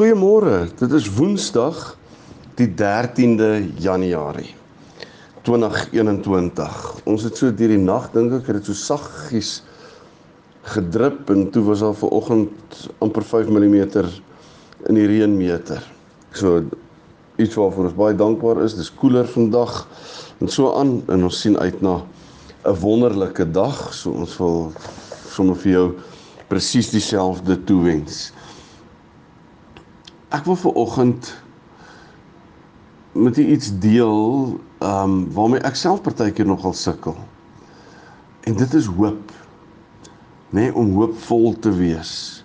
Goeiemôre. Dit is Woensdag die 13de Januarie 2021. Ons het so deur die nag dink ek het dit so saggies gedrup en toe was daar vanoggend amper 5 mm in die reënmeter. So iets waarvoor ons baie dankbaar is. Dis koeler vandag en so aan en ons sien uit na 'n wonderlike dag. So ons wil sommer vir jou presies dieselfde toewens. Ek wil vir oggend met u iets deel ehm um, waarmee ek self partykeer nogal sukkel. En dit is hoop. Nê, nee, om hoopvol te wees.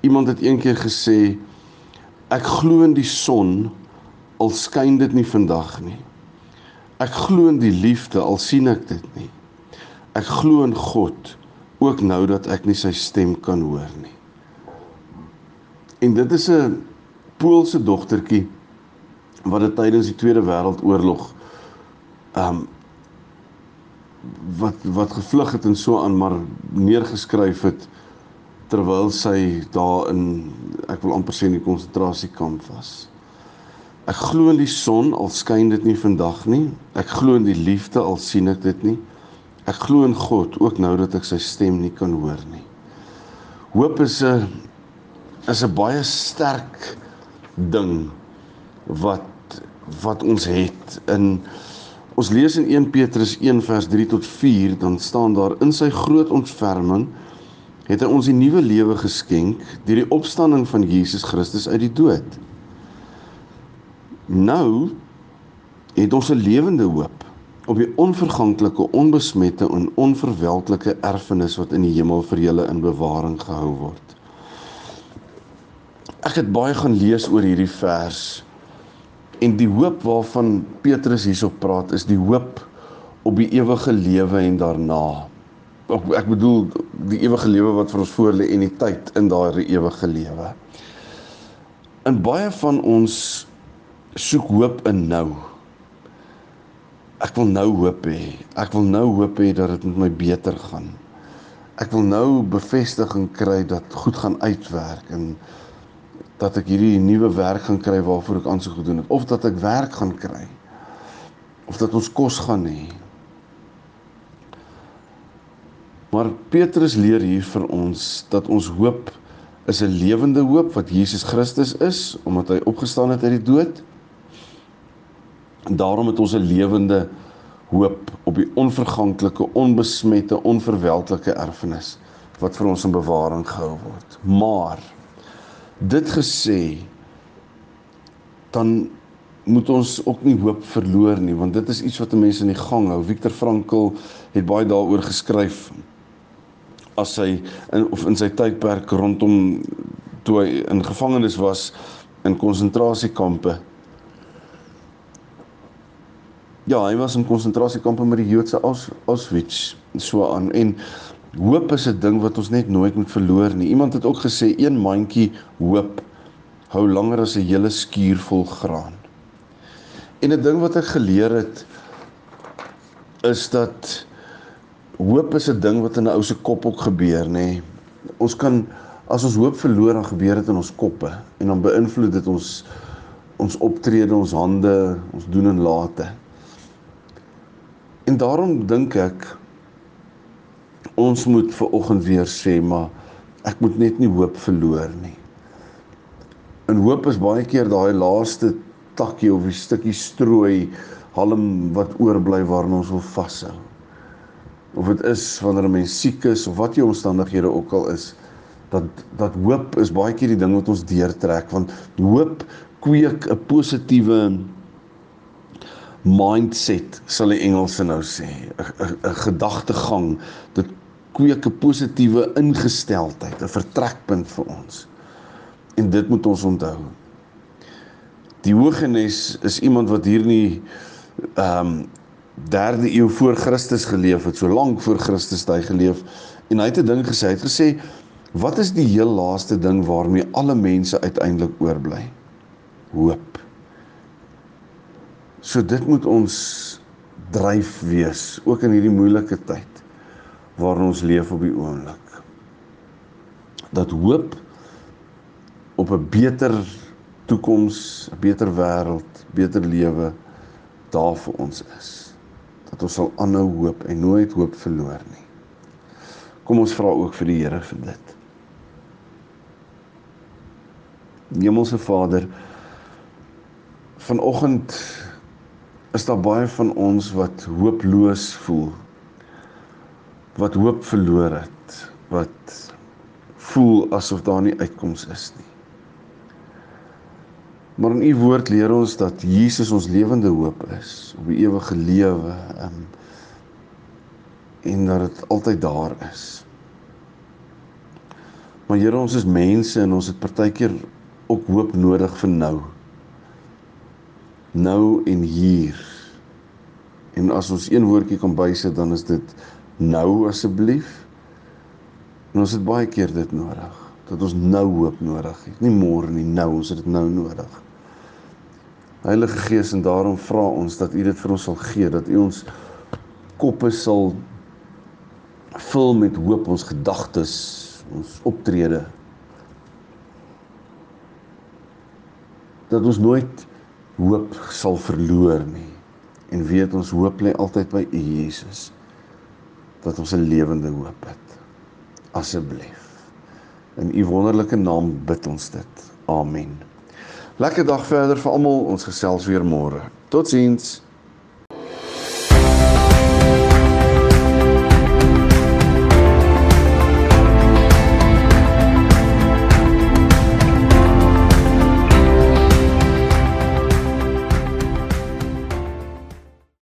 Iemand het eendag gesê ek glo in die son al skyn dit nie vandag nie. Ek glo in die liefde al sien ek dit nie. Ek glo in God ook nou dat ek nie sy stem kan hoor nie. En dit is 'n Poolse dogtertjie wat dit tydens die Tweede Wêreldoorlog ehm um, wat wat gevlug het en so aan maar neergeskryf het terwyl sy daar in ek wil amper sê in die konsentrasiekamp was. Ek glo in die son al skyn dit nie vandag nie. Ek glo in die liefde al sien ek dit nie. Ek glo in God ook nou dat ek sy stem nie kan hoor nie. Hoop is 'n is 'n baie sterk ding wat wat ons het in ons lees in 1 Petrus 1 vers 3 tot 4 dan staan daar in sy groot ontferming het hy ons die nuwe lewe geskenk deur die opstanding van Jesus Christus uit die dood. Nou het ons 'n lewende hoop op die onverganklike, onbesmette en onverwelklike erfenis wat in die hemel vir julle in bewaring gehou word. Ek het baie gaan lees oor hierdie vers en die hoop waarvan Petrus hierop praat is die hoop op die ewige lewe en daarna. Ek, bedoel die ewige lewe wat vir ons voorlê en die tyd in daardie ewige lewe. In baie van ons soek hoop in nou. Ek wil nou hoop hê. Ek wil nou hoop hê dat dit met my beter gaan. Ek wil nou bevestiging kry dat goed gaan uitwerk en dat ek hierdie nuwe werk gaan kry waarvoor ek aansoek gedoen het of dat ek werk gaan kry of dat ons kos gaan hê. Maar Petrus leer hier vir ons dat ons hoop is 'n lewende hoop wat Jesus Christus is omdat hy opgestaan het uit die dood. En daarom het ons 'n lewende hoop op die onverganklike, onbesmette, onverwelklike erfenis wat vir ons in bewaring gehou word. Maar Dit gesê dan moet ons ook nie hoop verloor nie want dit is iets wat mense in die gang hou. Viktor Frankl het baie daaroor geskryf as hy in of in sy tydperk rondom toe hy in gevangenis was in konsentrasiekampe. Ja, hy was in konsentrasiekampe met die Joodse Auschwitz so aan en Hoop is 'n ding wat ons net nooit moet verloor nie. Iemand het ook gesê een mandjie hoop hou langer as 'n hele skuur vol graan. En 'n ding wat ek geleer het is dat hoop is 'n ding wat in 'n ou se kop ook gebeur, nê. Ons kan as ons hoop verloor dan gebeur dit in ons koppe en dan beïnvloed dit ons ons optrede, ons hande, ons doen en late. En daarom dink ek ons moet ver oggend weer sê maar ek moet net nie hoop verloor nie. En hoop is baie keer daai laaste takkie of 'n stukkie strooi halm wat oorbly waarna ons wil vashou. Of dit is wanneer 'n mens siek is of wat jou omstandighede ook al is, dat dat hoop is baie keer die ding wat ons deurtrek want hoop kweek 'n positiewe mindset sal die Engelse nou sê 'n gedagtegang dit kweek 'n positiewe ingesteldheid, 'n vertrekpunt vir ons. En dit moet ons onthou. Die Hoogenes is iemand wat hier nie ehm um, derde eeu voor Christus geleef het, so lank voor Christus hy geleef en hy het 'n ding gesê, hy het gesê wat is die heel laaste ding waarmee alle mense uiteindelik oorbly? Hoop. So dit moet ons dryf wees ook in hierdie moeilike tyd waarin ons leef op die oomblik. Dat hoop op 'n beter toekoms, 'n beter wêreld, beter lewe daar vir ons is dat ons sal aanhou hoop en nooit hoop verloor nie. Kom ons vra ook vir die Here vir dit. Hemelse Vader, vanoggend is daar baie van ons wat hooploos voel. Wat hoop verloor het, wat voel asof daar nie uitkoms is nie. Maar in u woord leer ons dat Jesus ons lewende hoop is op die ewige lewe um, en dat dit altyd daar is. Maar Here ons is mense en ons het partykeer ook hoop nodig vir nou. Nou en hier. En as ons een woordjie kan bysit dan is dit nou asseblief. En ons het baie keer dit nodig dat ons nou hoop nodig het. Nie môre nie, nou, ons het dit nou nodig. Heilige Gees, en daarom vra ons dat U dit vir ons sal gee, dat U ons koppe sal vul met hoop, ons gedagtes, ons optrede. Dat ons nooit hoop sal verloor nie en weet ons hoop lê altyd by U Jesus. Dat ons 'n lewende hoop het. Asseblief. In u wonderlike naam bid ons dit. Amen. Lekker dag verder vir almal. Ons gesels weer môre. Totsiens.